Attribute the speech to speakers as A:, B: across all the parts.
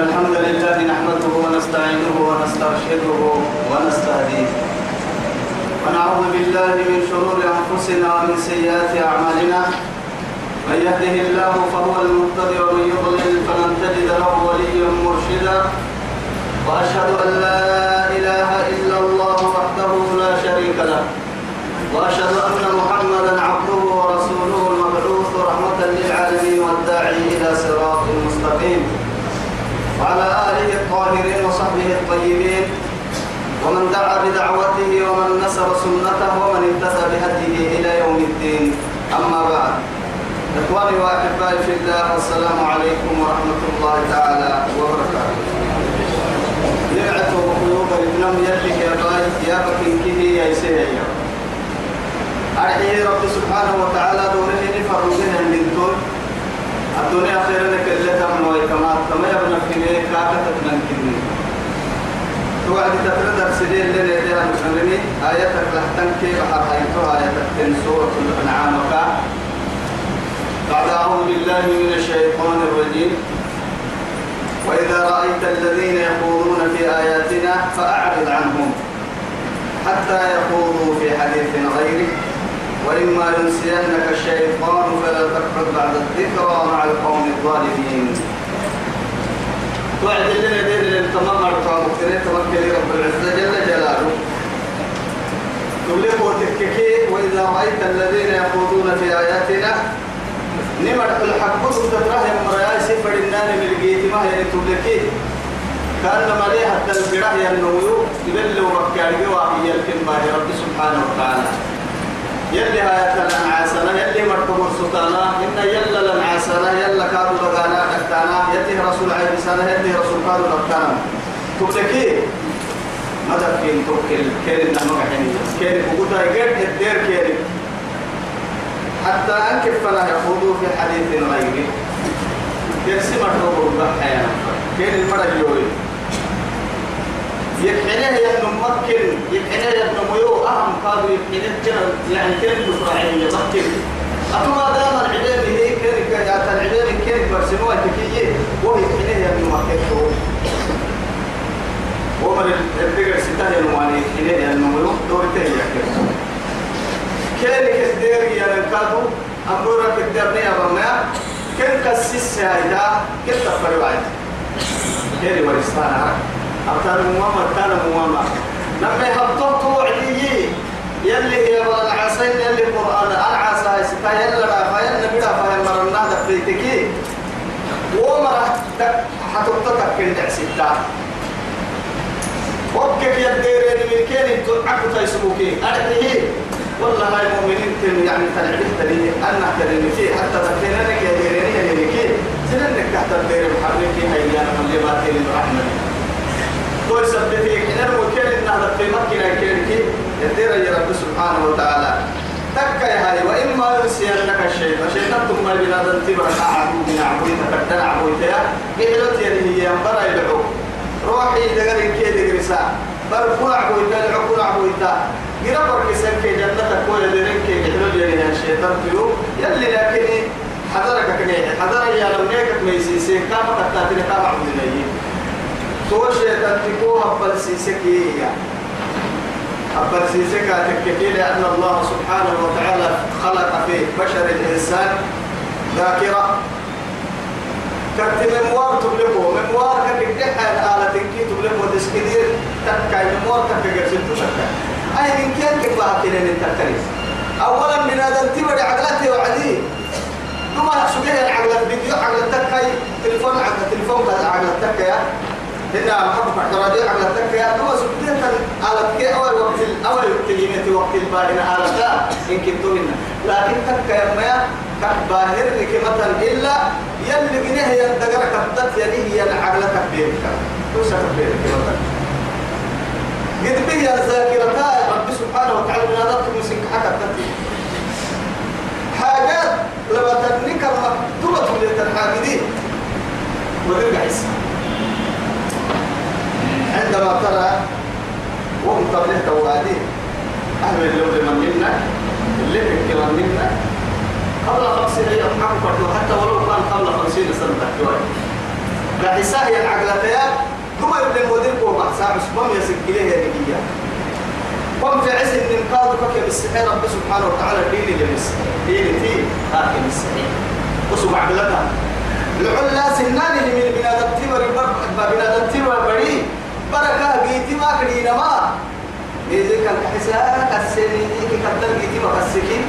A: الحمد لله نحمده ونستعينه ونسترشده ونستهديه. ونعوذ بالله من شرور أنفسنا ومن سيئات أعمالنا. من يهده الله فهو المهتدي ومن يضلل فلن تجد له وليا مرشدا. وأشهد أن لا إله إلا الله وحده لا شريك له. وأشهد أن محمدا عبده ورسوله المبعوث رحمة للعالمين والداعي إلى صراط مستقيم. وعلى آله الطاهرين وصحبه الطيبين ومن دعا بدعوته ومن نصر سنته ومن اهتدى بهديه إلى يوم الدين. أما بعد إخواني وأحبائي في الله السلام عليكم ورحمة الله تعالى وبركاته. نعت وقلوب ابنم يدك يا باي يا بكين يا سيدي أرحيه رب سبحانه وتعالى دوره نفر الدنيا خير لك اللي تمن ويكما كما يبنى في ليه كاكة تنكني توعد تتردر سنين اللي يديها مسلمي آياتك لحتن كيف حرحيتها آياتك تن سورة الأنعام. بعد أعوذ بالله من الشيطان الرجيم. وإذا رأيت الذين يخوضون في آياتنا فأعرض عنهم حتى يخوضوا في حديث غيره. وإما ينسينك الشيطان بعد الذكرى مع القوم الظالمين. توعد لنا دين للتمام مرتبة مكتنين تمكن رب العزة جل جلاله. تبلغ وتككي وإذا رأيت الذين يخوضون في آياتنا نمر الحق تتراه مريا سفر النان من الجيت ما هي تبلكي كان مالي حتى القراه ينويو يبلو مكاري وهي الكلمة رب سبحانه وتعالى. يلي هاي تلن عاسنا يلي مرتبور سلطانا إن يلا لن عاسنا يلا كادوا بغانا أكتانا يلي رسول عيد سنة يلي رسول كادوا أكتانا تبلكي ماذا كين توكل كين نمك حين كين بقوتا يقرد الدير كين حتى أنكف فلا يخوضوا في حديث غيره يرسم الرب بحيانا. كين المرة يوري يكحنيه ينمكن يكحنيه ينميو أهم قادوا يكحنيه جنة يعني كين يفرعين يمكن أتما دام العلم هي كين كيات العلم كين برسموها تكيي وهو يكحنيه ينمكن ومن الدقر ستة ينواني يكحنيه ينميو دور تهي يكحنيه كيرك الدير يا نكادو أمورك الدرني يا رمنا كن كسيس هايدا كن تفر واحد كيري أبتر مواما كان مواما لما يحطوه توعدي يلي هي ولا العسين يلي القرآن العسى ستا يلا لا فايل نبدا فايل مرنا دفيتكي ومرة حتوقتك كن ستا وكيف يديرين من كين عكو تيسموكي أرحيه والله هاي مؤمنين تن يعني تنعبه تليه أنا تليه فيه. حتى تكينا لك يا ديريني يا ديريكي سننك تحت الدير محركي هاي أنا من لباتي للرحمة. قول سبتي كنا وكيل إنها في مكة كيركي يدير يا رب سبحانه وتعالى. تكا يا هاي وإما ينسينك الشيء فشيطان ثم بنادم تبرع عبود عبود تكتنا عبود يا. قلت يا هي ينبرا يدعو. روحي دقري كي دقري ساعة برفوع عبود يدعو عبود جرا برك سنك جنة كوي لرنك يحلو لي الشيطان فيو يلي لكن حضرك كني حضر يا لو نيك ميسيسي كما كتاتني كما عبد الله تو شيطان تكو أبل سيسكي أبل سيسكا تككي لأن الله سبحانه وتعالى خلق في بشر الإنسان ذاكرة. كتب مموار تبلغه. مموار كتب الآلة كي تبلغه. تسكدير تكاي مموار كتب تكاي أي من كان كبها كنا نتكلم أولا من هذا التبر عقلته وعدي. ثم سجيه العقل فيديو عقل تكاي تلفون عقل تلفون عقل تكاي هنا محبك اعتراضي عقل تكاي ثم سجيه على كي أول وقت أول كلمة وقت الباهن على ذا إن كنتم منا لكن تكاي ما كباهر لك مثلا إلا يلي جنيه يندقر كبتت يليه العقل تكبيرك. توسع تكبيرك مثلا قد به الذاكرة رب سبحانه وتعالى هذا مسك حكا حاجات لما تبنيك مكتوبة للتنحاقدين وترجع اسمها عندما ترى وهم قبله توادين أهل اللون من منا اللي من منا قبل خمسين أيام حكوا حتى ولو كان قبل خمسين سنة بحساه يا العقلتيا ثم يبدأ مدير قوة صاحب سبام يسكيله يا نجيا قم في عز إن قالوا كك بالسحر رب سبحانه وتعالى دين جلس دين تي هاكم السحر وسمع عقلتها لعلا سنان من بنادم تيمر بنادم تيمر بري بركة جيتي ما كدينا ما إذا كان كحسا كسني إذا كان جيتي ما كسكين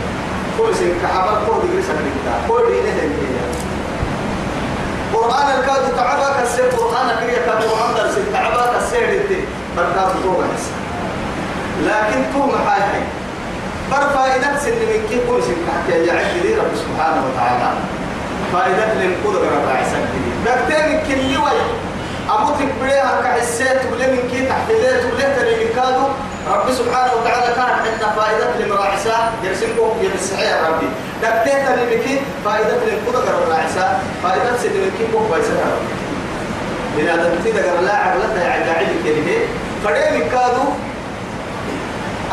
A: كل سن كعبر كود يجلس كده كود ينهي قرآن الكاد تعبا كسر قرآن كريا كاد قرآن درس تعبا كسر دي بركات توبة لكن توم هاي هاي بر فائدة سن من كي كل سن كحكي. يعد لي رب سبحانه وتعالى. فائدة لن قدر رب عسك دي بكتين كل وي سبحانه وتعالى كان عندنا فائدة لمراعسة يرسمكم يمسحي ربي. دكتيت لمكي فائدة للقدر الراعسة فائدة سيد لمكي بوك بايسة ربي. من هذا تدقر لا عقلتها يعني قاعد كلمة فدين كادو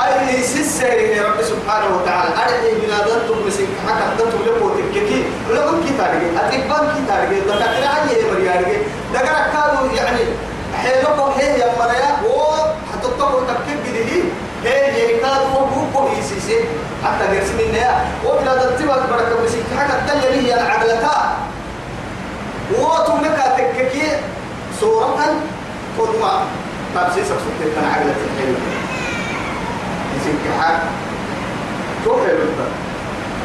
A: أي سيسيري رب سبحانه وتعالى. أرحي من هذا تمسك حتى تنتم لكو تككي لكم كي تارجي أتكبان كي تارجي دكتور عني مريارجي دكتور كادو يعني حيلكم هي يا مريا. تقول تككي هي. هي يكاد وبوكو يسيسي حتى قرس من يا. وبلا تتبع بركة بسيك حاجة تلي هي العقلتا وتم لك تككي صورة خدمة تبسيسك سكتك كان عقلة الحلوة. يسيك حاجة توقع لك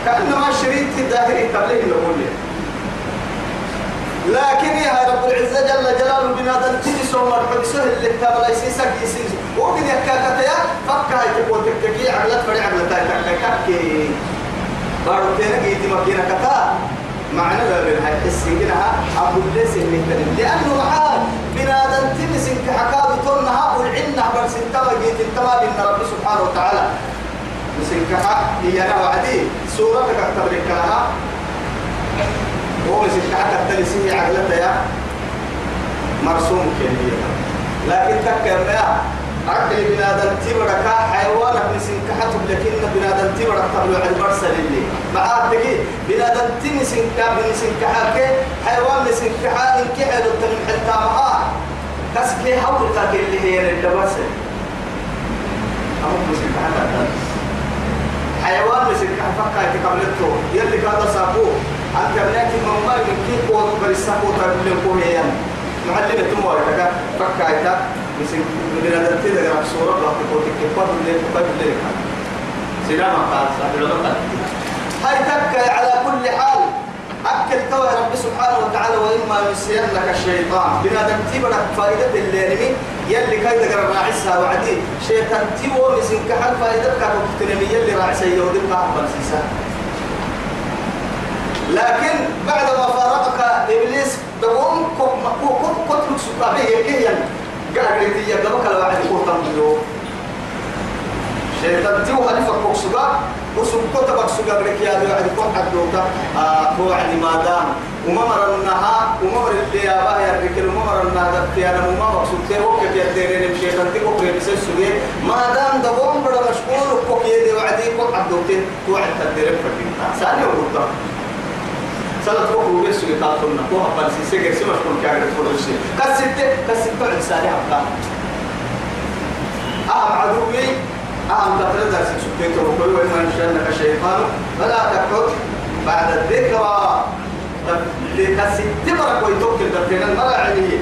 A: كأنما شريط الظاهري قبله نقول لكن يا رب العزة جل جلاله بنادم تجي سوى مرحب اللي تابع يسيسك يسيس وقد يكاكتا يا فكا يتبو تككي عملت فري عملت تككي بارو تينا جيتي مكينة كتا. معنى بابن هاي حسي كنها أبو الليس اللي كنن لأنه معاه بنادم تمسك كحكاوي تونها والعنا برس انتما جيت انتما بإن رب سبحانه وتعالى. مسكها هي أنا وعدي. سورتك اكتبرك لها هو مسك حتى التلسيه عقلتها يا مرسوم كلية. لكن تكر يا عقل بنادم تبرك حيوان مسك حتى لكن بنادم تبرك تبلو على البرسل اللي معاه تجي بنادم تمسك بنسك حكي حيوان مسك حال إن كحل التنم حتى معاه كسكي حول تاكل اللي هي الدبسة أمو مسك حتى حيوان مسك حفكا يتقبلته يلي كذا سابوه أنت بناتي من ما يمكن قوة بريسا قوة تقبل قوة معلمة تموار كذا فكا يتا مسك من هذا التيدا جرب صورة بلا تقول تكتب اللي تقبل اللي كان سلام قال صاحب العلماء هاي تكا على كل حال. أكل توا رب سبحانه وتعالى وإما يسير لك الشيطان بنادم تبرك فائدة اللي يلي كاي دقر راعسها وعدي. شيطان تيو مسين كحل فائدة كاتو تنمي؟ يلي راعسها يودي قاعد سيسا لكن بعد ما فارقك إبليس دوم كوك مكوك كوك كوك لك سكابي يعني قاعد يتي يقدمك لو عدي كوك تنبلو شيطان تيو هلفك كوك سكاب وسوق كتبك سوق لك يا ذو عند كون حدوتا هو عند ما دام وما مرناها وما مر اللي يا رجل وما مرناها في أنا وما مقصود ته هو كيف يديرين مشي كنت كو كيف سوق ما دام ده بوم بڑا مشغول كو يدي وعدي كو حدوتين تو عند تدير فديتا ثاني وقتا كو هو بس كو هبل سي سي كيف مشغول كان تقول شيء كسيت عند ساري حقا أهم عدوي أهم تقرأ درس سبتين وكل وإما ينشأنك الشيطان فلا تقعد بعد الذكرى. لكسي تبرك ويتوكل دفتين المرأة عليه.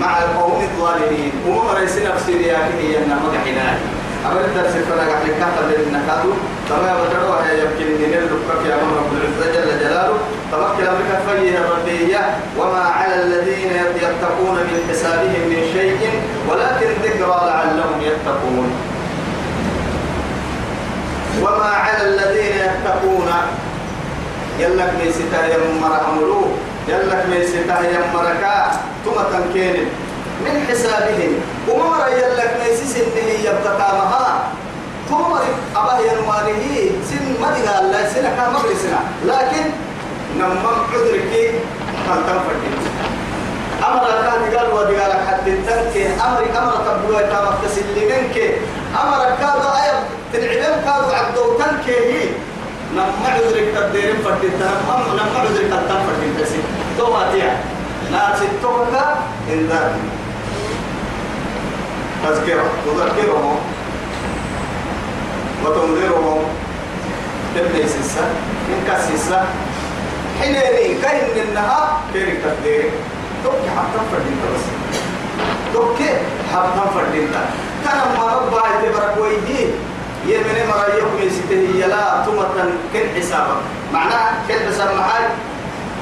A: مع القوم الظالمين. وما رئيس نفسي رياكي هي أنها مدحناك أما الدرس فلا قاعد كاتب للنكادو تما بدروا هي يمكن نلقى في أمر رب العزة جل جلاله. توكل أمرك فيه الربية وما على الذين يتقون من حسابهم من شيء ولكن ذكرى لعلهم يتقون. وما على الذين يتقون. يلك من ستاه يمر عملو يلك من ستاه يمر كا ثم تنكين. من حسابهم. ومر يلك من سنة يبتقى مها ثم أبا ينواله سن مدها الله سنة كان مغرسنا لكن نمم عذرك هل تنفردين أمر كان قال ودي قال حد تنك أمر أمر تبلو تامك تسلمنك أمر كان أيب تنعلم كان عبدو تنك هي. نما عذرك تديرين فردين تنم نما عذرك تنم فردين تسي. تو ما تيا. ناس التوكا إنذار تذكرة. تذكرهم. وتنذرهم. تبني سسا إن كسسا حينيني كاين إنها كيرك تقديري توكي حتى فردين بس توكي حتى فردين كان ما ربا يتبرك ويدي يمن مرا يوم يسته يلا تمتن كن حسابك معناه كن حساب معاي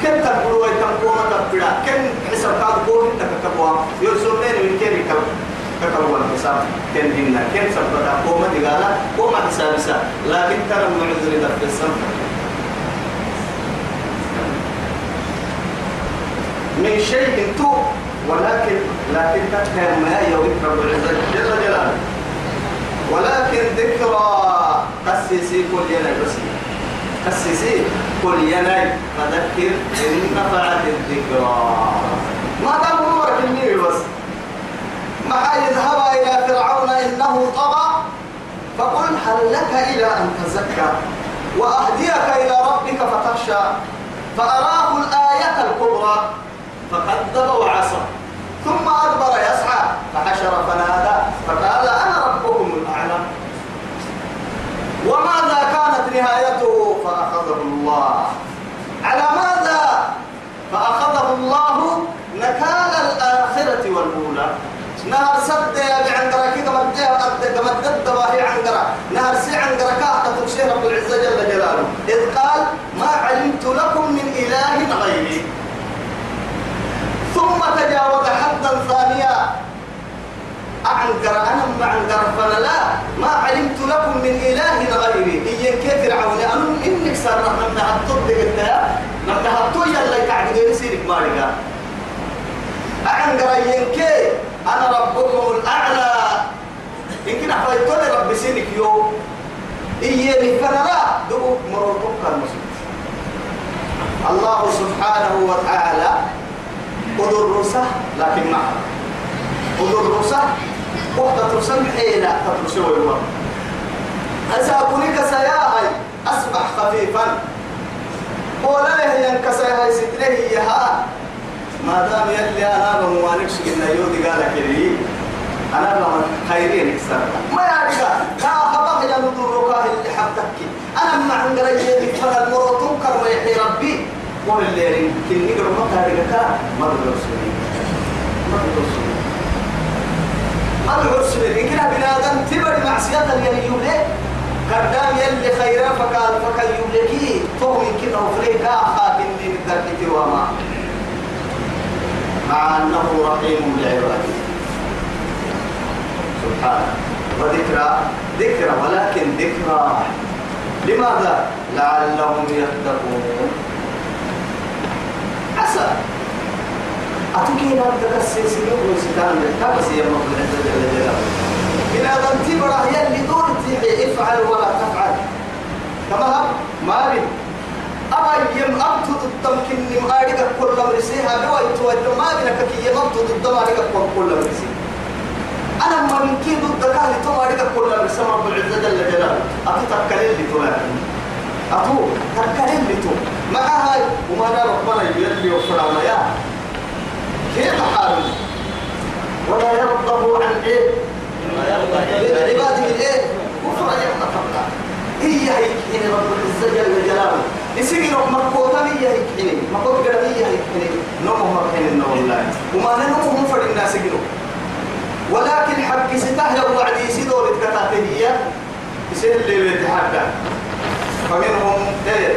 A: كن تقولوا يتنقوا تبدا كن حساب كاد قول انك تقوا يرسلين من كيرك كتبوا الحساب كن هنا كن سبتا قوم دقالا قوم حساب سا لكن ترى من عذر في السماء من شيء تو ولكن لكن تفهم ما يوم رب العزة جل جلاله. ولكن ذكرى قسسي كل يناي بس قسسي كل يناي فذكر إن نفعت الذكرى. ما دام هو كني بس. ما يذهب إلى فرعون إنه طغى؟ فقل هل لك إلى أن تزكى؟ وأهديك إلى ربك فتخشى. فأراه الآية الكبرى. فكذب وعصى. ثم أدبر يسعى فحشر فنادى فقال أنا ربكم الأعلى. وماذا كانت نهايته؟ فأخذه الله. على ماذا؟ فأخذه الله نكال الآخرة والأولى. نهر سد يا بعنقرة كي كما كما تدبا هي عنقرة نهر سي عنقرة كاحة تبشير رب العزة جل جلاله إذ قال ما علمت لكم من إله غيري ثم تجاوز حدا ثانيا ما عنقر فلا لا ما علمت لكم من إله غيري. إيه كيف فرعون أنا إنك صار لما هتطب قلت لما هتطو يلا تعبدين سيرك مالك. أعنقر ينكي أنا ربكم الأعلى. إن كنا حفايتوني رب سينك يوم إيه فلا لا دو مروتوك المسلم. الله سبحانه وتعالى قدر رسا لكن معها قدر رسا وقت ترسل حيلة تترسل ويوم أساكنك سياهي أصبح خفيفا. ولا هي انكسر ستره يها ما دام يلي أنا بموانك شكنا يودي قال كري أنا بما خيرين اكسر ما يعني لا خبق يا نضرك اللي حبتك. أنا ما عند رجلي فلا مرتون كرم يحيي ربي. قول اللي كن نقر ما تاريخا ما بالرسولي ما بالرسولي بالرسولي إن كنا بنادم تبر معصية اللي يولي قدام يلي خيرا فقال فقال يولي فهم كنا وفريقا أخاك إني نتركتي وما مع أنه رحيم بعباده سبحانه وذكرى ذكرى ولكن ذكرى. لماذا؟ لعلهم يتقون. عسى أتوكي لا تكسر سنين وستان بس هي مطلع. جل جلاله إلى أن تبرع يلي دور افعل ولا تفعل. كما ما بي أبا يم أبتو التمكن مارك كل مرسيها بوا يتوجه ما بينك كي يم أبتو الدمارك كل مرسي أنا ما من كي ضد كاهي تو مارك كل مرسي رب العزة جل جلاله. أتو تكلم لي تو أتو تكلم لي تو. مع هاي. وما ربنا يلي وفرعنا يا. كيف حاله ولا يرضه عن إيه؟ لعباده الايه كفر يوم فقط هي هي حين رب العزة جل جلاله. يسير مكوتا هي هي حين مكوت قد هي هي حين نوم مرحين النوم الله وما ننوم مفر الناس يقولوا ولكن حق ستاه وعد يسيدور الكتاتية يسير اللي يتحدى فمنهم إيه؟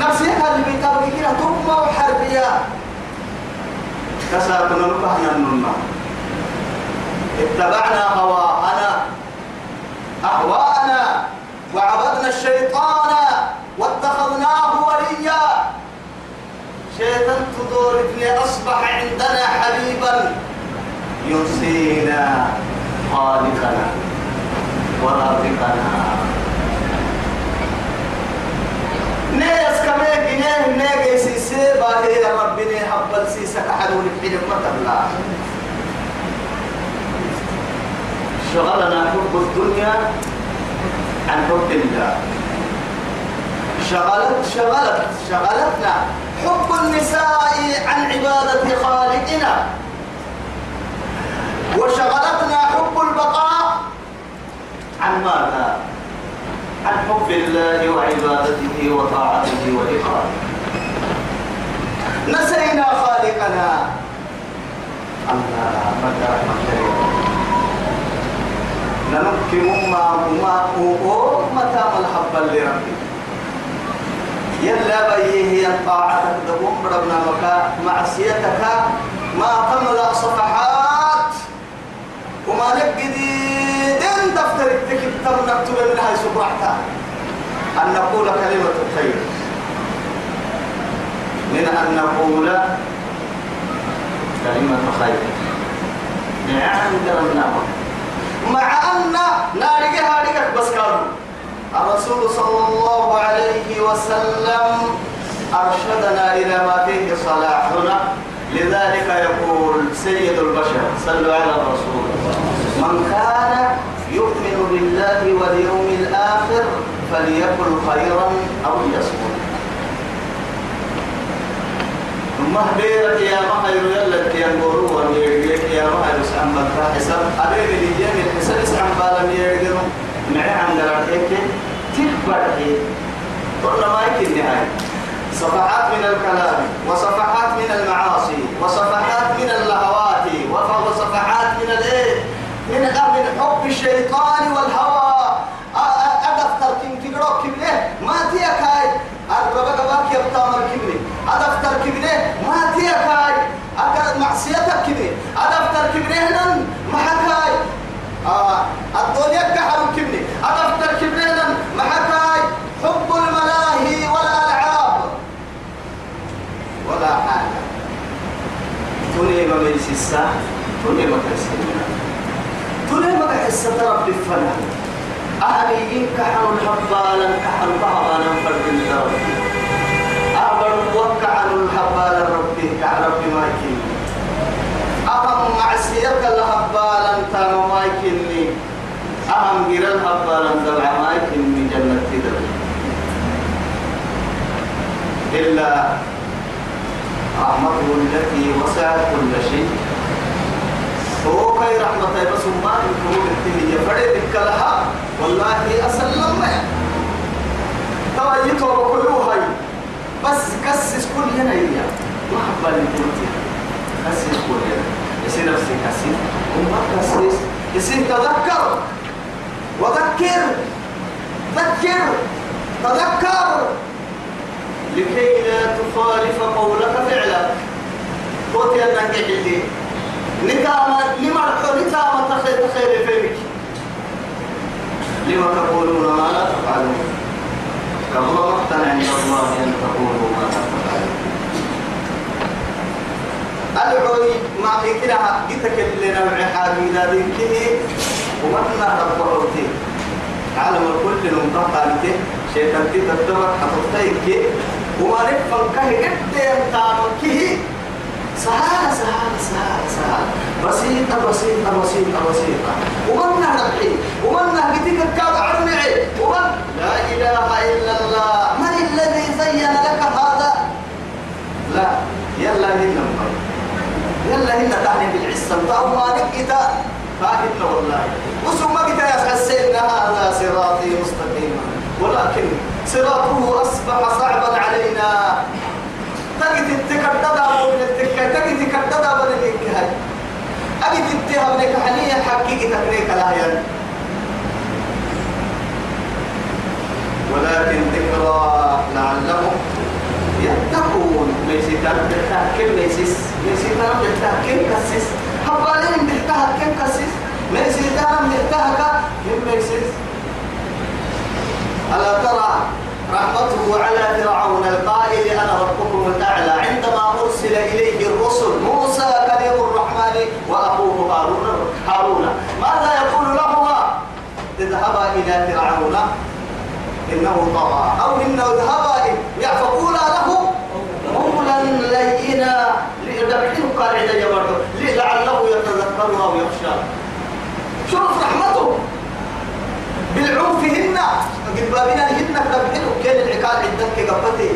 A: نفسي اللي بيتابع كده ثم وحربيا كسرنا نبهنا النمى اتبعنا هواءنا أهواءنا وعبدنا الشيطان واتخذناه وليا. شيطان تدور ابني أصبح عندنا حبيبا. ينسينا خالقنا ورازقنا. نيس كمان ربنا شغلنا حب الدنيا عن حب الله. شغلت شغلت شغلتنا حب النساء عن عبادة خالقنا. وشغلتنا حب البقاء عن ماذا؟ عن حب الله وعبادته وطاعته وإقامته. نسينا خالقنا. الله مدى رحمة نمكن ما ما متى الحب لربي. يلا بيه طاعتك دبوم ربنا مكا. معصيتك ما تملأ صفحات. وما نقدي تم نكتب منها سبحتها أن نقول كلمة الخير. من أن نقول كلمة خير. مع أن نارجها نارجك بس قالوا. الرسول صلى الله عليه وسلم أرشدنا إلى ما فيه صلاحنا. لذلك يقول سيد البشر صلوا على الرسول. من كان يؤمن بالله واليوم الآخر فليقل خيرا أو ليصمت. ما بيرك يا ما خير يلا يا نقولوا ونيجيك يا ما خير سام بكرة حساب أبي اللي جاني الحساب سام بالم يجرو معي عن درجتك تكبر هي قلنا ما يمكن نهاية صفحات من الكلام وصفحات من المعاصي وصفحات من اللهوات وصفحات من الايه من حب الشيطان والهوى. أدفتر كم تقرأ كبنه ما تيك هاي الربك باك يبطى مركبني أدفتر كبنه ما تيك هاي أكاد معصيتك كبنه أدفتر كبنه نن محك هاي آه الدنيا كحر كبني أدفتر كبنه نن محك هاي حب الملاهي والألعاب ولا حاجة توني ما ميسيسا توني ما كسينا توني ما كحسة رب الفنا أهلي إن كحن الحبالا كحن بعضنا فرد الدرب أبر وكحن الحبالا ربي كحن ربي ما يكين أهم معسيرك الحبالا تام ما يكيني أهم غير الحبالا دمع ما يكيني جنة تدر إلا رحمته التي وسعت كل شيء. هو كي رحمة بس ما يكون التي يفرد لها والله أسلم. كله هاي. بس كسس كل هنا هي ما حبا لنتمتي كسس كل هنا. يصير نفسي كسس وما كسس يصير تذكر. وذكر. ذكر. تذكر. لكي لا تخالف قولك فعلك قلت يا ننجح اللي نكامة لمرحو نكامة تخير تخير فيك لما تقولون ما لا تفعلون كبر مقتا عند الله أن تقولوا ما لا تفعلون العوي ما إكنا جتك اللي نوع حاجة ذلك ومحنا رب عوتي عالم الكل نمتقى لك شيطان تتدبر حتفتيك وما نفهم كه قد ينتعلم كه سهالة سهالة سهالة سهالة بسيطة بسيطة بسيطة بسيطة. ومن نهدحي ومن نهدتك الكاد عرمعي. ومن لا إله إلا الله. من الذي زين لك هذا؟ لا. يلا هنا يلا هنا تعني بالعصة فأمانك إذا فاهمنا والله وسوما بك يا حسين. هذا صراطي مستقيما. ولكن صراطه أصبح صعبا علينا. تجد التكدد أبو من تجد التكدد أبو من التكة أجد التهم لك حنية حقيقة تكريك الآية ولكن ذكرى لعلهم يتقون. ميسيتان بتحكم ميسيس ميسيتان بتحكم كسيس حبالين بتحكم كسيس ميسيتان بتحكم ميسيس ألا ترى رحمته على فرعون القائل أنا ربكم الأعلى عندما أرسل إليه الرسل موسى كريم الرحمن وأخوه هارون هارون. ماذا يقول لهما؟ اذهبا إلى فرعون. إنه طغى. أو إنه اذهبا. فقولا له قولا لينا. لأدبحين قال لعله يتذكر أو يخشى. شوف رحمته. بالعنفهن قد بابنا هن دبحين كان العقال عندك قبتي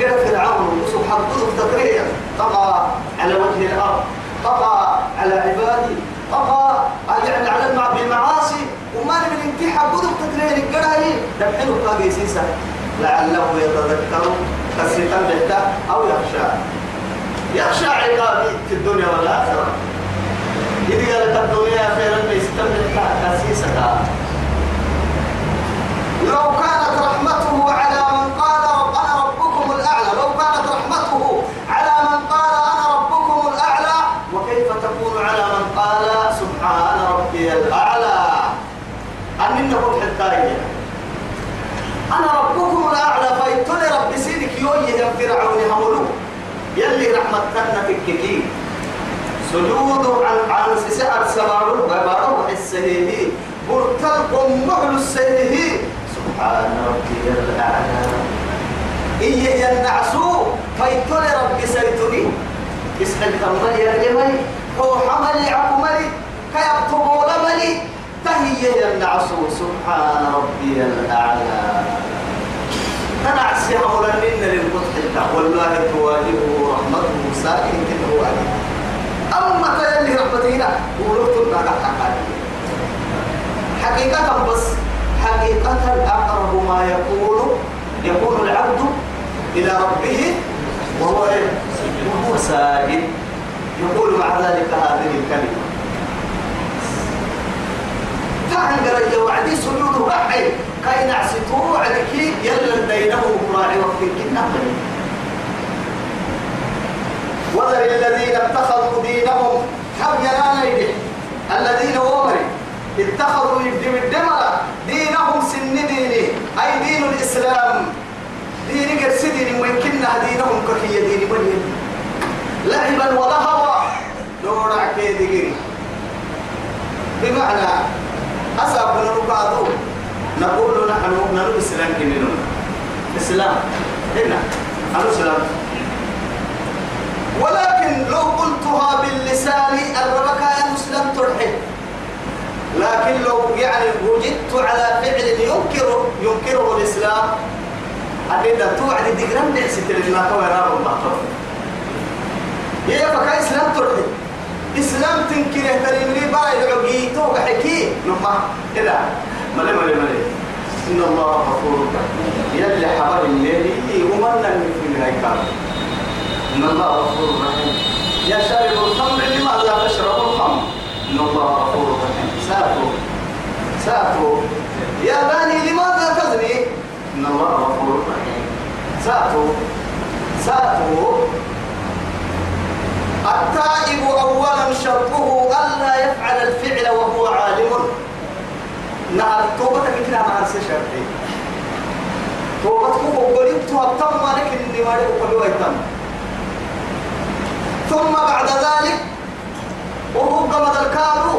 A: قال فرعون وسوح حدود تقرير طغى على وجه الأرض. طغى على عبادي. طغى يعني على بالمعاصي. وما من انتحى بدو تقرير القرآن دبحين قاقي سيسا لعله يتذكر كسيتا بحتا أو يخشى. يخشى عقابي في الدنيا والآخرة. إذا قالت الدنيا خيرا يستمع كسيسة لو كانت رحمته على من قال أنا ربكم الأعلى. لو كانت رحمته على من قال أنا ربكم الأعلى وكيف تكون على من قال سبحان ربي الأعلى؟ أن نقول حتى أنا ربكم الأعلى فايتوني رب سيدك يوي يا فرعون هملو. يلي رحمتنا في الكيكي. سجود عن عن سعر سمارو ببارو حسيه برتلكم محل السيه سبحان ربي الأعلى إيه ينعسو فايتوني رب سيتوني اسحل كمالي جمالي هو حملي عقملي كيبطبوا لملي. تهي ينعسو سبحان ربي الأعلى. تنعسي أولا إن للفتح والله تواجهه رحمته كده هو أما تيلي رحمته هنا ولوتو ناقا حقيقة بس. حقيقة أقرب ما يكون يكون العبد إلى ربه وهو إيه؟ وهو ساجد يقول مع ذلك هذه الكلمة. تعال قال وعدي سجود رحي كاين عسيتو عليك يلا بينه راعي وقت كنا وذر الذين اتخذوا دينهم حب يلانا الذين ومري. اتخذوا يدم الدمرة دينهم سن ديني. أي دين الإسلام. دين قرس دين ويمكننا دينهم ككي دين بني لعبا ولهوا. دورع كيدي بمعنى أصاب نرقادو نقول نحن نحن الإسلام كنين الإسلام هنا على الإسلام ولكن لو قلتها باللسان الربك يا مسلم ترحب لكن لو يعني وجدت على فعل ينكر ينكره الإسلام أبدا توعد دقرام نعسي تلما كويرا الله يا فكا إسلام ترحب إسلام تنكره تريمني بايد عقيتو بحكي نما. إلا. ملي ملي ملي. إن الله غفور يلي حبر الليل ومن في الهيكل. إن الله غفور رحيم. يا شارب الخمر لماذا تشرب الخمر؟ إن الله غفور رحيم. سافوا سافوا يا بني لماذا تزني؟ إن الله غفور رحيم. سافوا سافوا التائب أولا شرطه ألا يفعل الفعل وهو عالم. نهار توبتك كده مع شرطي. توبتك وقلت تهبطم مالك إني مالك وقلوا يتم ثم بعد ذلك وهو قمد الكادو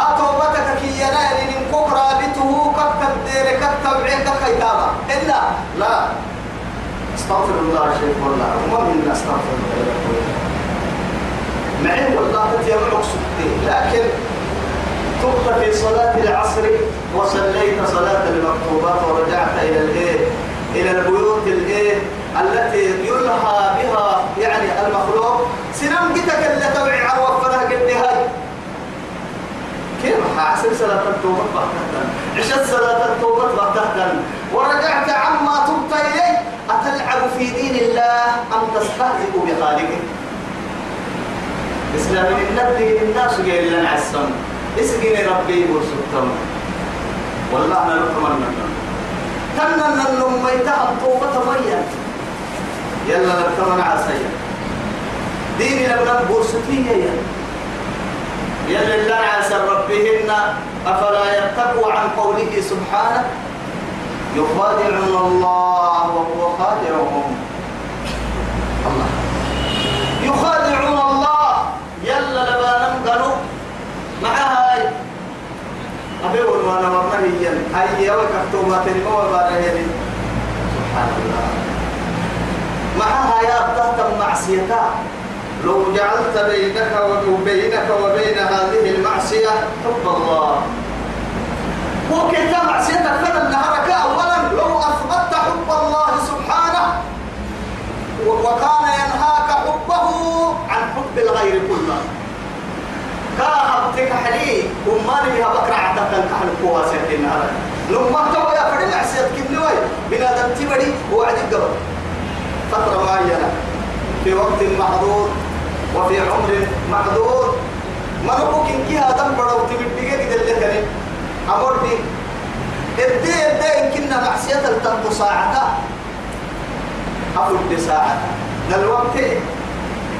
A: أتوبتك كي ينال من كفر بته كتب دير كتب عين كخيتاما إلا لا. استغفر الله شيخ والله. وما من استغفر الله معي والله تجمعك سكتي لكن تبت في صلاة العصر وصليت صلاة المكتوبات ورجعت إلى الإيه؟ إلى البيوت الإيه؟ التي يلهى بها يعني المخلوق. سنم بتك اللي تبعي عروة كيف؟ حاسب صلاة التوبة بغتة. عشت صلاة التوبة بغتة. ورجعت عما تبت إليه. أتلعب في دين الله أم تستهزئ بخالقه؟ إسلام النبي الناس قال لنا عسم اسقني ربي ورسلتم والله أنا نتمنى تمنى أن ميتهم توبة ميت يلا نتمنى عسيا ديني لبنا بورستية يلا يلا الله عسى ربهن أفلا يتقوا عن قوله سبحانه؟ يخادعون الله وهو خادعهم. الله. يخادعون الله. يلا لبانا قالوا مع هاي أبي وأنا مرميا أي وكفتو ما تنمو وبارهيني سبحان الله. معها يا تهتم معصيتا لو جعلت بينك وبينك وبين هذه المعصية حب الله. وكنت معصيتك فلا نهرك أولا؟ لو أثبت حب الله سبحانه وكان ينهاك حبه عن حب الغير كله. كاهبتك حلي وما بها بكرة عتاك كحل قواسة النهار لما تو يا فرد معصيت كنوي بنادم تبدي وعد القبر فترة معينة. في وقت محدود وفي عمر محدود ما نقول كي هذا بدو تبدي كده اللي كان أمر دي. إدي إدي يمكننا معصية التنبو ساعة أقول بساعة الوقت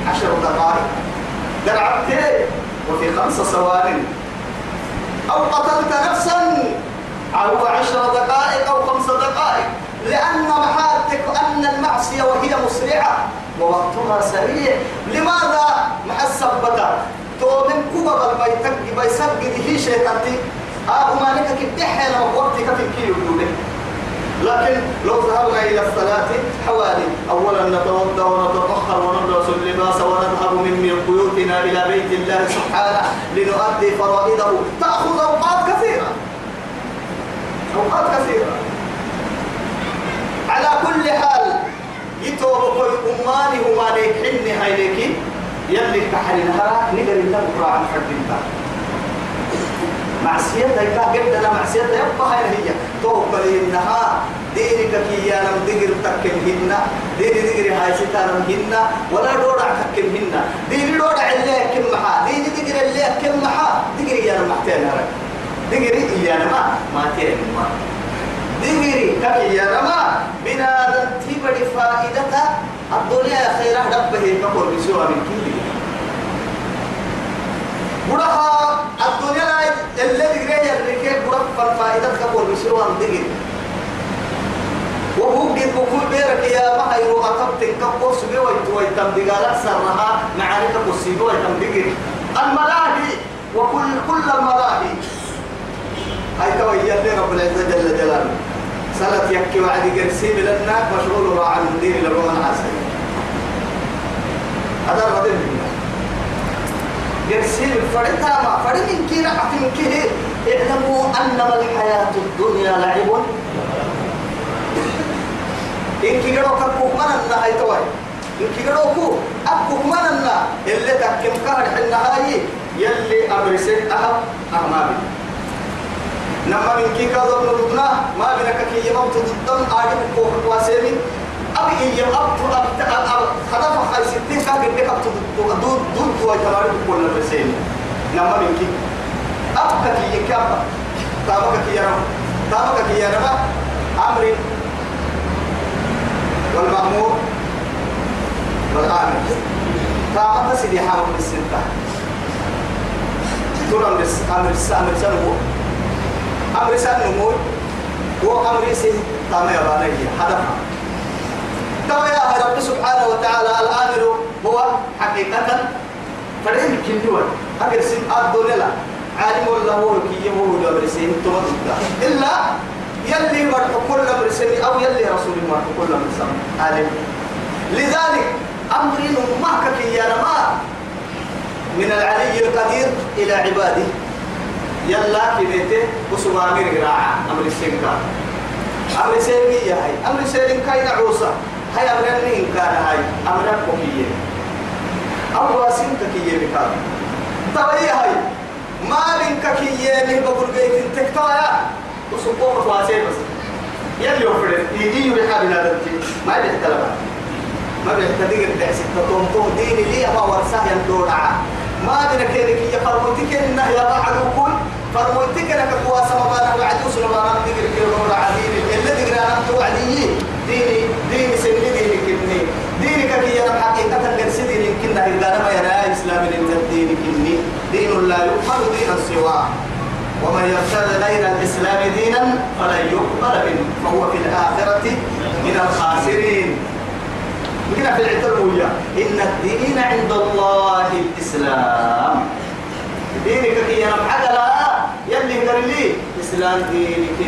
A: عشر دقائق. درعت وفي خمس ثوان أو قتلت نفسا. أو عشر دقائق أو خمس دقائق. لأن محاتك أن المعصية وهي مسرعة. ووقتها سريع. لماذا محسبتا تو من كبر البيتك بيسجد هي شيطانتي آه ما لك كدحة لما وقتك الكيلو لكن لو ذهبنا إلى الصلاة حوالي أولا نتوضأ ونتطهر ونلبس اللباس ونذهب من بيوتنا إلى بيت الله سبحانه لنؤدي فرائضه. تأخذ أوقات كثيرة. أوقات كثيرة. على كل حال يتوب كل أماني هما ليك حني هاي ليك يلي كحل نهارك نقدر نقرأ عن حد الله. معصيتها يكا قدنا معصيتها يبقى هاي هي. توبة إنها دينك كي يا نم دقر تكن هنا. ديني دقر هاي ستانم هنا. ولا دورع تكن هنا. ديني دورع اللي كم محا. ديني دقر اللي كم محا. دقر يا نم محتين هرك دقر يا نم ما تين ما دقر كي يا نم بنا تبدي فائدتها الدنيا خيرها دبه كفر بسوى من كل برها الدنيا الذي غير الركاب برها فائدة كبر بسوى دقر وهو قد بكل بيرك يا ما هيرو أتبت كبر سبي ويتوي تمدقالك سرها. معارك بسيبه ويتم دقر الملاهي وكل كل الملاهي. هاي تويا رب العزة جل جلاله. سلت يكي وعد قرسي لنا مشغول راعى المدير للرومان عسل هذا الرجل يرسل فرتا ما فرد من كي رحت من كي اعلموا أنما الحياة الدنيا لعب. إن كي قالوا كبو من هاي توي. إن قالوا كو أبو من اللي تكيم كهر حنا يلي أمرسل أهم أهمامي نما من كي قالوا نردنا ما بينك كي يموت ضدن آدم كوك واسيمي أبي إيه أب أب أب هذا فخاي ستين كان قد كاب دود دود دود هو تمارين كل الرسائل نما من كي. أب كي يكاب تابك كي يرى تابك كي يرى أمر والمأمور. والآمر. تابك سيدي حامل بالسنتة ترى أمر أمر أمر سنو. أمر سنو وأمر سي تامي أبانه هدفها كما يا رب سبحانه وتعالى الآمر هو حقيقة. فرين كندوان أجر سن الدنيا عالم الله هو كي يمو دبر سن توما إلا يلي مرح كل أمر سن أو يلي رسول مرح كل أمر سن عالم. لذلك أمر ما كي يا من العلي القدير إلى عباده. يلا كبيته وسبامير قراعة أمر السنكا أمر سيري يا هاي. أمر سيري كاين عوصة. هاي أمرني إن كان هاي. أمرك كوكية أو واسين ككية بكار. تبعي هاي. ما بين ككية من بقول بيت تكتايا. وسبوك واسين بس. يلي يفرد يجي يرحب هذا ما بيحتلم ما بيحتدق الدعس تقوم تو ديني لي أبا ورساه يندورع ما بين كيرك يا فرمتك إنه يا بعد كل فرمتك لك قواسة ما بنا وعد وصل ما بنا دقر كيلو عديني اللي دقر أنا توعدي ديني ديني سني ديني كني. دينك كي أنا حقيقة الجنسي ديني كنا إذا ما يرى إسلام الدين كني. دين لا يقبل دينا سواه. ومن يرتد غير الإسلام دينا فلن يقبل منه. فهو في الآخرة من الخاسرين. هنا في العترمية إن الدين عند الله الإسلام. دينك كي ينم حدا لا لي؟ إسلام دينك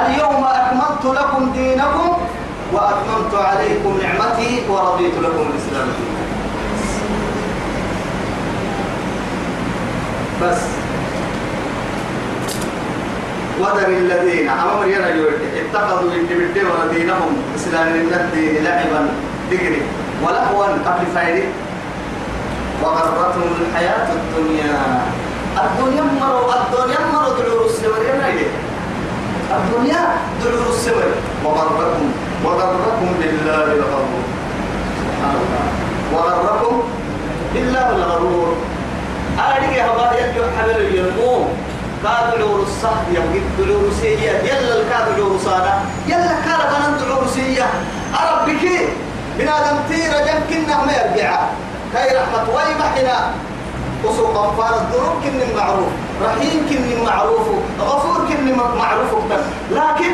A: اليوم أكملت لكم دينكم وأتممت عليكم نعمتي ورضيت لكم الإسلام دينا بس. وذر الذين أمر يرى اتخذوا الدبدي ودينهم إسلام الدين لعبا ذكري. ولهوا قبل فايدة. وغرتهم الحياة الدنيا. الدنيا مروا الدنيا مروا دلور السور الدنيا دلور السور وغركم وغركم بالله الغرور. سبحان الله. وغركم بالله الغرور. أريد هذا يجوا حبل يلمو كاد دلور الصح يبقى دلور سيئة. يلا الكاد دلور صانا يلا كاد بنان دلور سيئة. أربك بنادم تيرا جنكنا ما يرجع كي رحمة وي وسوق غفار الذنوب كن معروف رحيم كن معروف غفور كن معروف لكن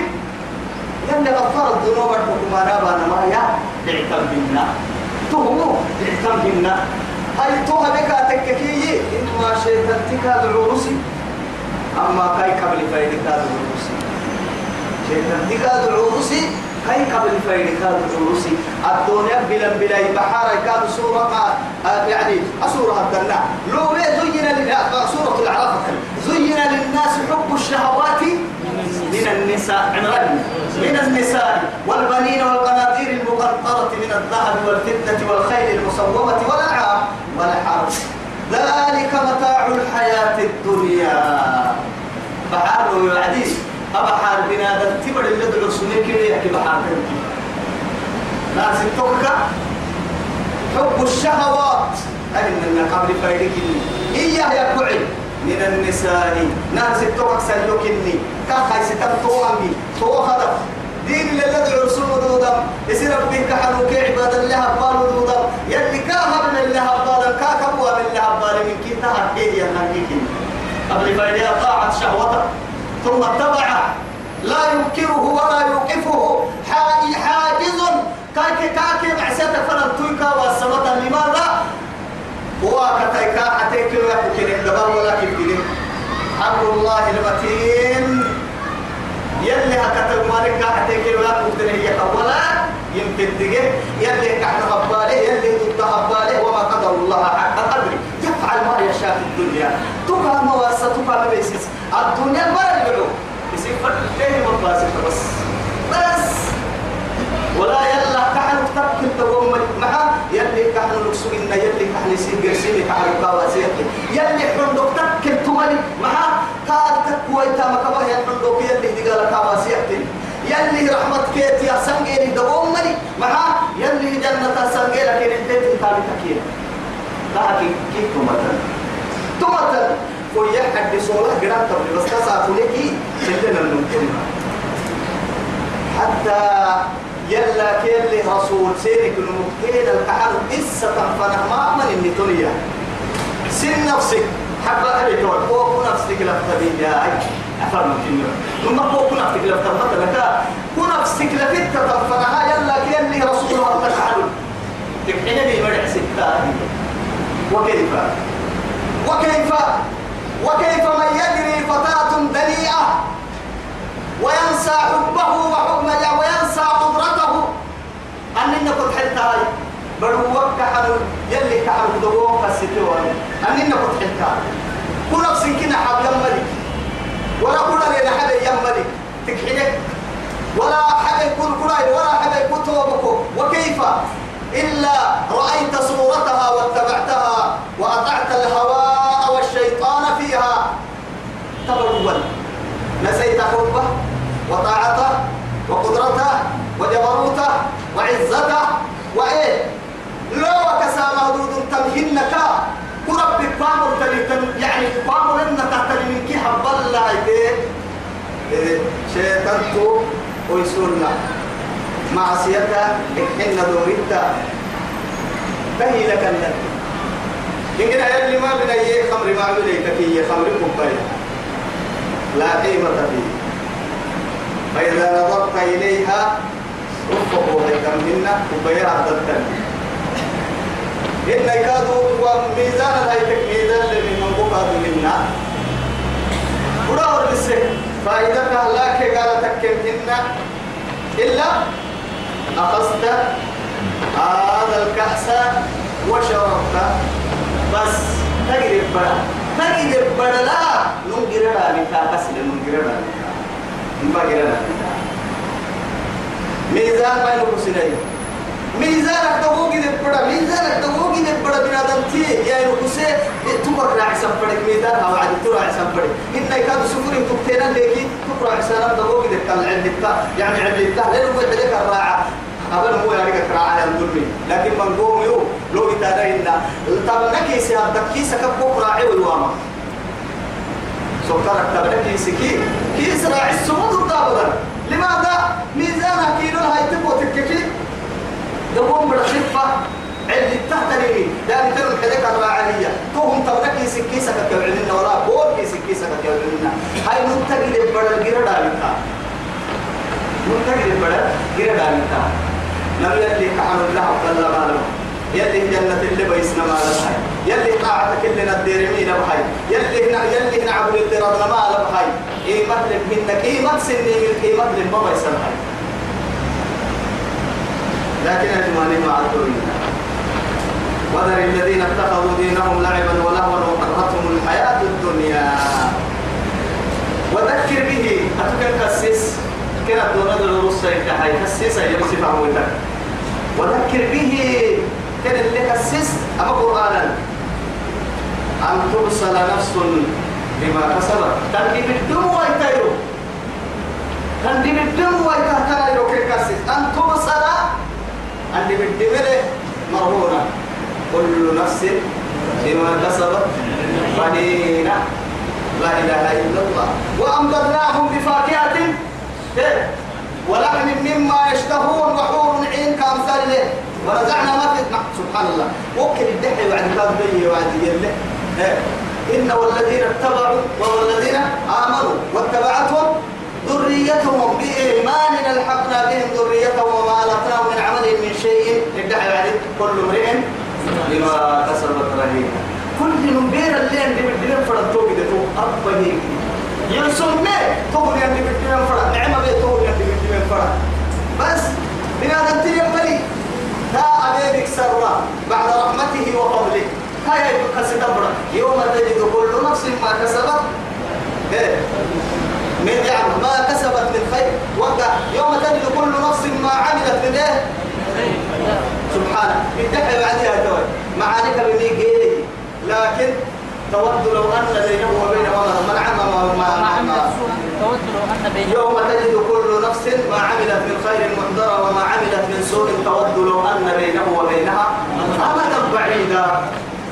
A: يلي غفار الذنوب أنا بانا ما يا اعتم بنا تهمو اعتم بنا هاي توها بك تككي إنما شيطان تكاد العروسي أما كاي قبل فايدة كاد العروسي شيطان تكاد العروسي هاي قبل فايد كاد الروسي الدنيا بلا بلا بحارة كاد سورة يعني أسورة الدنا لو زين سورة العرافة زين للناس حب الشهوات من النساء من النساء. والبنين والقناطير المقنطرة من الذهب والفضة والخيل المصومة والأنعام والحرب ذلك متاع الحياة الدنيا. بحار ويعديش أبا حال بنادم تبر اللي دلو سنين كده يحكي بحال ناس التوكا حب الشهوات. أهل من قبل فايدك إياه يا كعي. من النساء. ناس التوكا سلوكني كاخاي ستم توامي. تو هدف دين اللي لدعو رسول دودم يصير ربك حلوك عباد الله قالوا دودم يلي كاها من الله هبالا كاكبوا من الله هبالا من كيتا هكيه يا قبل فايدة طاعة شهوته ثم اتبع لا ينكره ولا يوقفه. حاجز. كاكي كاكي معسيتك فلن تويكا والسمطة لماذا؟ هو كتايكا حتيك ويحكي الدبر ولا كيف أمر الله المتين. يلي هكتب مالك حتيك ويحكي هي ولا يمكن تجي. يلي كحنا هباله يلي ضد هباله وما قدر الله حق قدره. يفعل ما يشاء في الدنيا. تبقى مواسة تبقى بيسيس الدنيا ما يدعو يصير فرق مباسط بس. بس. ولا يلا كحن تبكي تقوم معها يلي كحن نكسو إن يلي كحن يصير قرسيني كحن كواسيتي يلي حندق تبكي تمالي معها كاد تكوي تاما كبه يحندق يلي دقال كواسيتي يلي رحمتك يا سنجيني دوم مالي معها يلي جنة سنجيلك إن انتهت تابي تكيه لكن كيف تمتن؟ تمتن. ويا حد صورة قرأت بس كسا فلكي سلنا الممكن حتى يلا كيلي رسول سيرك المكتين الكحر إسا تنفنه ما من النتونية سن نفسك. حبا أبي تقول فوق نفسك لفتبين يا أي أفهم كنيا. ثم فوق نفسك لفتبين لك ونفسك لفتة تنفنها يلا كيلي رسول الله تكحيني لي مرع ستة. وكيف؟ وكيف؟ وكيف من يجري فتاة دنيئة وينسى حبه وحكم وينسى قدرته. أننا قد حلت هاي. بدوك كحل يلي كحل دوك الستوان أننا قد حلت هاي. كل نفس كنا حب يملي ولا كل لنا حد يملي تكحلك. ولا حد يكون كراي ولا حد يكون توبك. وكيف؟ إلا رأيت صورتها واتبعتها وأطعت فيها تبرول نسيت حبه وطاعته وقدرته وجبروته وعزته وإيه؟ لو كسا مهدود تمهنك وربك قامر تلي يعني قامر إن تحت من كي حب الله. إيه؟ شيطان تو ويسورنا معصيته إحنا دوريتا تهي لك النبي يمكن اللي ما بني خمر ما بني كي خمر مبين لا قيمة فيه. فإذا نظرت إليها رفقوا هيكم منا وبيع الدتن إن كادوا وميزان هيك ميزان اللي من بقى منا وراه السه فإذا لك قال تكلمنا إلا أخذت هذا الكأس وشربت. بس تجرب بلا تجرب بلا لا ننجر لك بس ننجر لك ما جرنا ميزان ما ينقص ميزانك تقوقي دبڑا ميزانك تقوقي دبڑا بنادم تي يا ينقصي تمر راعي سنفرك ميزان أو عدي تراعي سنفرك إن كان سفري تبتين ليكي تقرأ حسانا تقوقي دبڑا العلتا يعني علتا لأنه هو يحدك الراعة أبدا هو يعني كراعة ينظرني لكن من قوم يو لو إتانا طب نكيسي هذا كيسك بوك راعي والواما. سكرك تبنك كي كيس راعي السمود الضابطا لماذا؟ ميزانك كيلو هاي تبو تككي. دوم برخفة عند تحت لي. لأن ترى كذلك الراعية توهم تبرك سكيسة كتبعلنا ولا بول كي سكيسة كتبعلنا هاي منتقل بڑا الجرة دالتا منتقل بڑا الجرة دالتا نبي كعمل الله عبد الله ماله يلي جنة اللي بيسنا ما. لبهاي يلي قاعدك اللي ندير مين بهاي يلي هنا يلي هنا عبد التراب ما إيه مثل منك إيه مثل من ما بيسنا هاي لكن أجمعني مع الدنيا وذر الذين اتخذوا دينهم لعبا ولهوا وغرتهم الحياة الدنيا. وذكر به أتكن كسس كنا دون الرص يتحي كسس يمسي فهمتك وذكر به كان اللي كسس أما قرآنا. أن ترسل نفس بما كسبت. تنبي بالدم ويتيرو تنبي بالدم ويتيرو كسس أن ترسل اللي بالدمره مرهونة. كل نفس بما كسبت. رهينة لا إله إلا الله. وأمددناهم بفاكهة. ولحم مما يشتهون وحور عين كأمثال له. ونزعنا ما في سبحان الله. ممكن الدحي بعد كان بي وعد يله إيه؟ إن والذين اتبعوا والذين آمنوا واتبعتهم ذريتهم بإيمان ألحقنا بهم ذريتهم وما ألقناهم من عملهم من شيء. ادعي عليه كل امرئ بما كسبت رهينة. كل نبير اللي عندي بدنا فرد توقي ده تو أبا هيك يسمى تقول يعني بدنا فرد نعمة بيه تقول يعني بدنا فرد بس بنا ننتهي يبلي تا أبيك سرا بعد رحمته وفضله هاي يبقى ستبرا يوم تجد كل نفس ما كسبت إيه من يعني ما كسبت من خير وقع يوم تجد كل نفس ما عملت من إيه سبحانه اتحي بعدها توي معانيك بميقيني لكن تود لو أن بينه وبين من عمل ما ما تود لو أن بينه. يوم تجد كل نفس ما عملت من خير محضرة وما عملت من سوء تود لو أن بينه وبينها أمدا بعيدا.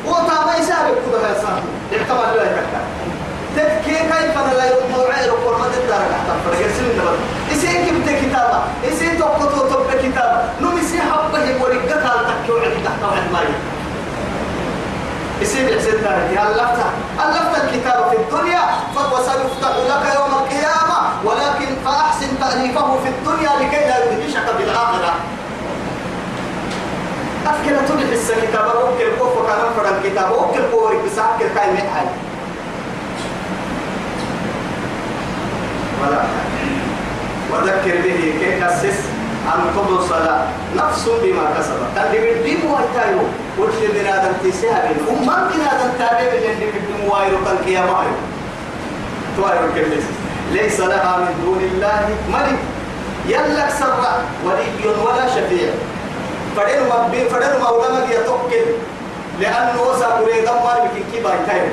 A: وطابا يسابق كذا يا صاحبي. اعتبر لا يكفر تكي كيف لا يرد عير وقول ما تدار تحت فرق يرسل النبض إسي كبت كتابة؟ إسي تقطو تب كتابة. نم إسي حبه ورقة قال تكيو عدي تحت واحد إسي بحسن تارك ألفت ألفت الكتاب في الدنيا وسيفتح لك يوم القيامة. ولكن فأحسن تأليفه في الدنيا لكي لا يدهشك بالآخرة. أفكر تبح السكتاب أوكل كوفو كان فرق الكتاب. أوكل كوري بساكر كاي محل ولا. وذكر به كيف أسس أن تبصل نفس بما كسبت. تلي بالدين ويتايو وش بنا آدم تسيها بين أمم بنا آدم تابع اللي بالدين وايرو كان كيما وايرو توايرو كيف؟ ليس لها من دون الله ملك. يلك سر ولي ولا شفيع. فدين مبين فدين مولما يتوكل. لأنه وسا بريد ما بكي كي بايتايو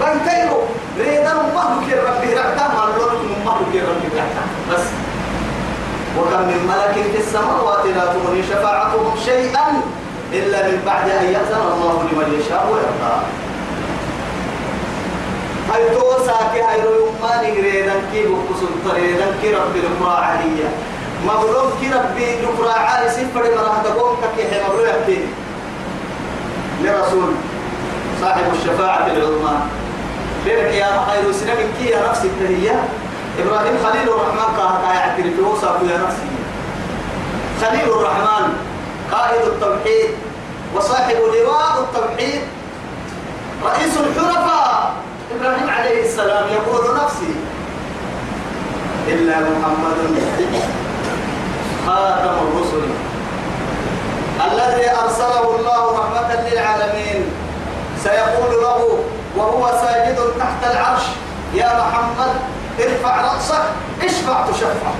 A: بايتايو ريدا ما بكي ربي رعتا ما لون ما بكي ربي رعتا بس. وكم من ملك في السماوات لا تغني شفاعتهم شيئا إلا من بعد أن يأذن الله لمن يشاء ويرضى. هاي توسا كي هاي رو ما نغريدن كي بقصد طريدن كي ربي لقراء عليا. مغلوب كي ربي لقراء علي سفر مراه تقوم كي هي مغلوب يبتين لرسول صاحب الشفاعة العظمى. بيرك يا خير من كي يا نفسي التهية. إبراهيم خليل الرحمن قاعد يعترف يوصف يا نفسي خليل الرحمن قائد التوحيد وصاحب لواء التوحيد رئيس الحرفاء إبراهيم عليه السلام يقول نفسي إلا محمد خاتم الرسل الذي أرسله الله رحمة للعالمين. سيقول له وهو ساجد تحت العرش يا محمد ارفع رأسك اشفع تشفع.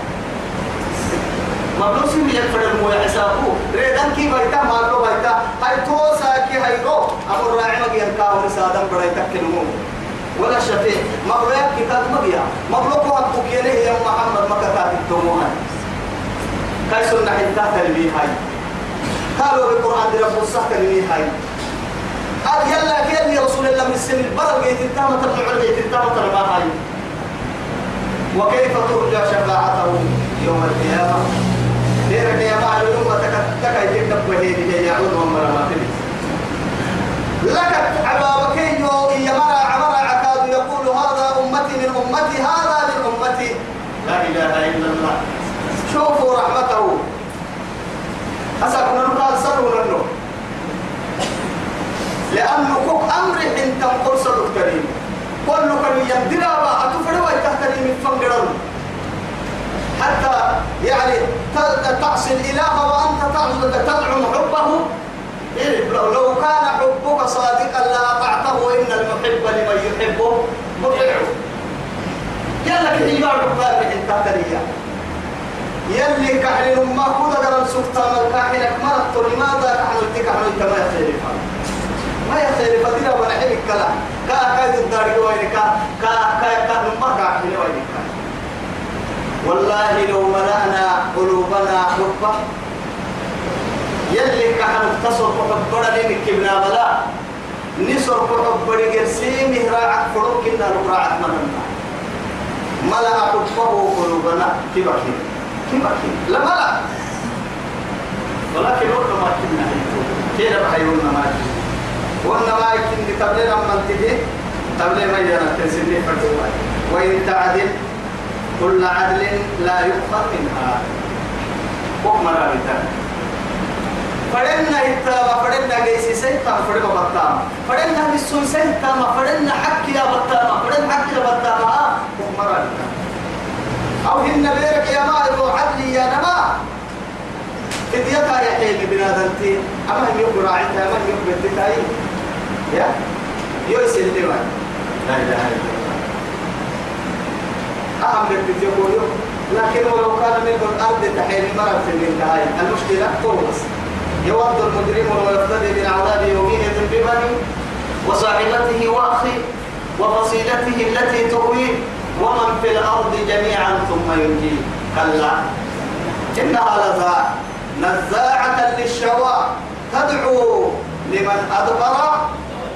A: مبلوس من يكفر المويا حسابه ريدان كي بيتا مالو بيتا. هاي توسا كي هاي رو. أمر راعي مجي انكاو نسادم بڑايتا كنمو ولا شفيع. مبلوك كتاب مبيا مبلوك وقت كيله يا محمد مكتات التموها كاي سنة حتى تلمي هاي. قالوا بالقرآن دي رب الصح تلمي هاي. قال يلا كيل رسول الله من السن؟ البرد جيت التامة العلم جيت التامة ما هاي. وكيف ترجى شفاعته يوم القيامة؟ ديرك يا معلم الأمة تكا يتكتب وهيدي يعود ومرا ما لك عبابك يا مرا عمرا عكاد يقول هذا أمتي من أمتي هذا من أمتي. لا إله إلا الله. شوفوا رحمته. أسألنا نقال لنه لأنه أمر حين تنقل صدق كريم. كل كان يمدنا ما أتفروا يتهتني من فنقرن حتى يعني تعصي الإله وأنت تدعم حبه. إيه، لو كان حبك صادقا لأطعته إن المحب لمن يحبه. مطيع يلا كي يبار بقى من تهتنية يلي كحل ما كود قرن سكتا ملكاحلك مرت لماذا كحل تكحل أنت ما يختلف ما دينا ولا حبك كلا. كا كا الدار وين كا كا كا كا ما كحل وين والله لو ملأنا قلوبنا حبا يلي كحل تصر حبنا لين كبنا بلا. نصر حبنا جرسي مهراعك فروك إن القراعة مننا. ملأ حبه قلوبنا كبكي لا لا ولكن وقت ما كنا كيف بحيون ما وأنا ما يمكن تبلينا من تجي تبلينا ما يانا تنسيني فردوا وإن تعدل كل عدل لا يؤخذ منها. وما رأيتها فدنا إتما فدنا جيسي سيتا فدنا بطاما فدنا بسون سيتا ما فدنا حكي يا بطاما فدنا حكي يا بطاما وما رأيتها أو هن بيرك يا ما عدلي يا نما. إديتها يا حيني بنادنتي أما هم يقول راعيتها أما هم بدتاي يا؟ يوسي الدواء لا إله إلا الله. أهم بدت يقول لكن ولو كان من الأرض تحيل مرة في الانتهاء. المشكلة تورس يود المجرم ويفتدي من عذاب يومئذ ببني وصاحبته وأخيه وفصيلته التي تؤويه ومن في الأرض جميعا ثم ينجي. كلا. إنها لذا نزاعة للشوى تدعو لمن أدبر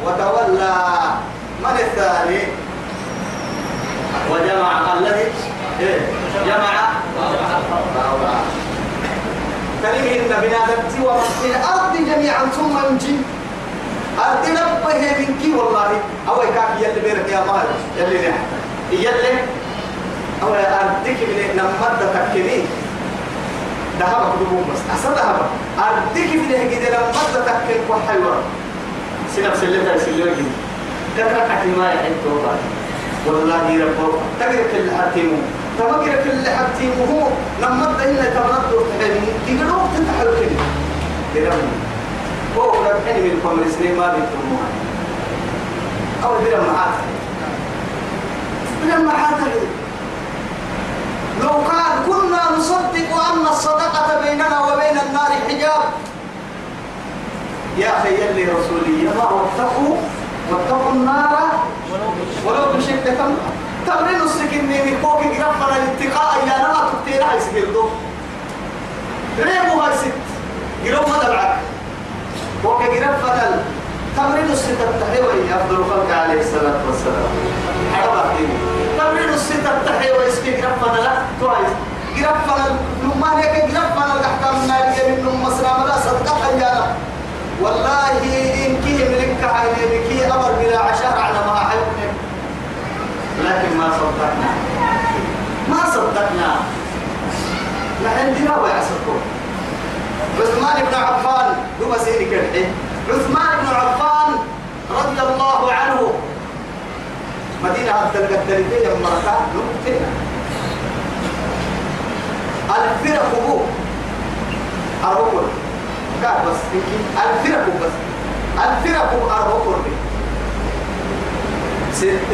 A: وتولى. من الثاني؟ وجمع الذي؟ جمع. تليه إن بنادمتي ومن الأرض جميعا ثم ينجي أرض نبه منك والله. أو يكاك يلي بيرك يا مال. يلي نحن يلي. أو أردك من نمد تكني ذهب بدون بس. أصلا ذهب أردك من هجد نمد تكن كحيوان سنف سلتا سلوه كثرة حتما يحب والله ربه تقرأ كل حتيمه تمقرأ كل حتيمه نمد إن تمرد وتحلم تقرأ تتحل كده. درم هو ربحني من قمر سنين ما بيترموها أو درم معاك لما حاتل لو كان كنا نصدق أن الصدقة بيننا وبين النار حجاب يا أخي يلي رسولي ما واتقوا واتقوا النار. ولو بشق تم تمرين السكن من فوق قرفنا الاتقاء يا نما تبتيرها يسكردو ريبو هاي ست؟ قرب ما دبعك فوق قرفنا تمرين الستة تحيوي أفضل خلق عليه الصلاة والسلام. حربا تمرين الستة تحيوي اسكي قرفنا لا تويس قرفنا لما هيك قرفنا الأحكام النارية من نم مسلم لا صدقة حيانا والله إن كيه ملك عيني بكي أمر بلا عشاء على ما أحبك لكن ما صدقنا. ما صدقنا. لا عندنا ويعصركم عثمان بن عفان هو سيدي كرحي. عثمان بن عفان رضي الله عنه. مدينة عبد القدرية مرتا نقطة الفرق هو أروكل كار بس يمكن الفرق بس. الفرق أروكل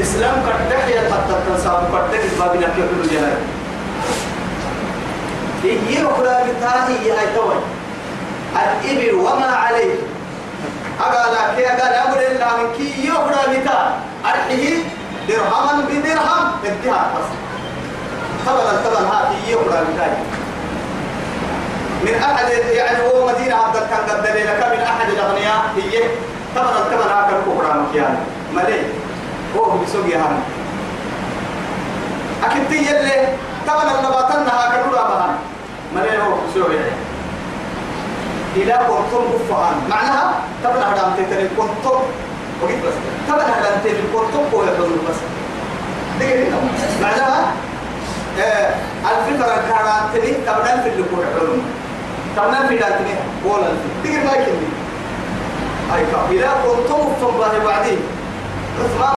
A: إسلام كتك يا حتى تنساب كتك إسبابنا كيف جنر هي أخرى بتاعي هي توي. الإبل وما عليه. أقال كي أقال أقول إلا من كي يخرى بتاع أرحيه درهما بدرهم. انتهى بس. طبعا طبعا هذه يخرى بتاعي من أحد يعني هو مدينة عبد كان قد لك من أحد الأغنياء؟ هي طبعا طبعا هذا الكفر مكيان ملي. هو بسوق يهان. أكيد يلي طبعا النباتنا هكذا بهان. ملي هو بسوق يعني. إلى كنتم كفان معناها طبعا هذا أنت تري كنتم. وقيت بس. طبعا هذا أنت تري كنتم هو يقول بس. دقيقة معناها آه الفكرة كانت طبعا في اللي كون علوم كنا في داتني قولا تقدر ما يكلم أي كاب إذا كنتم فالله بعدين عثمان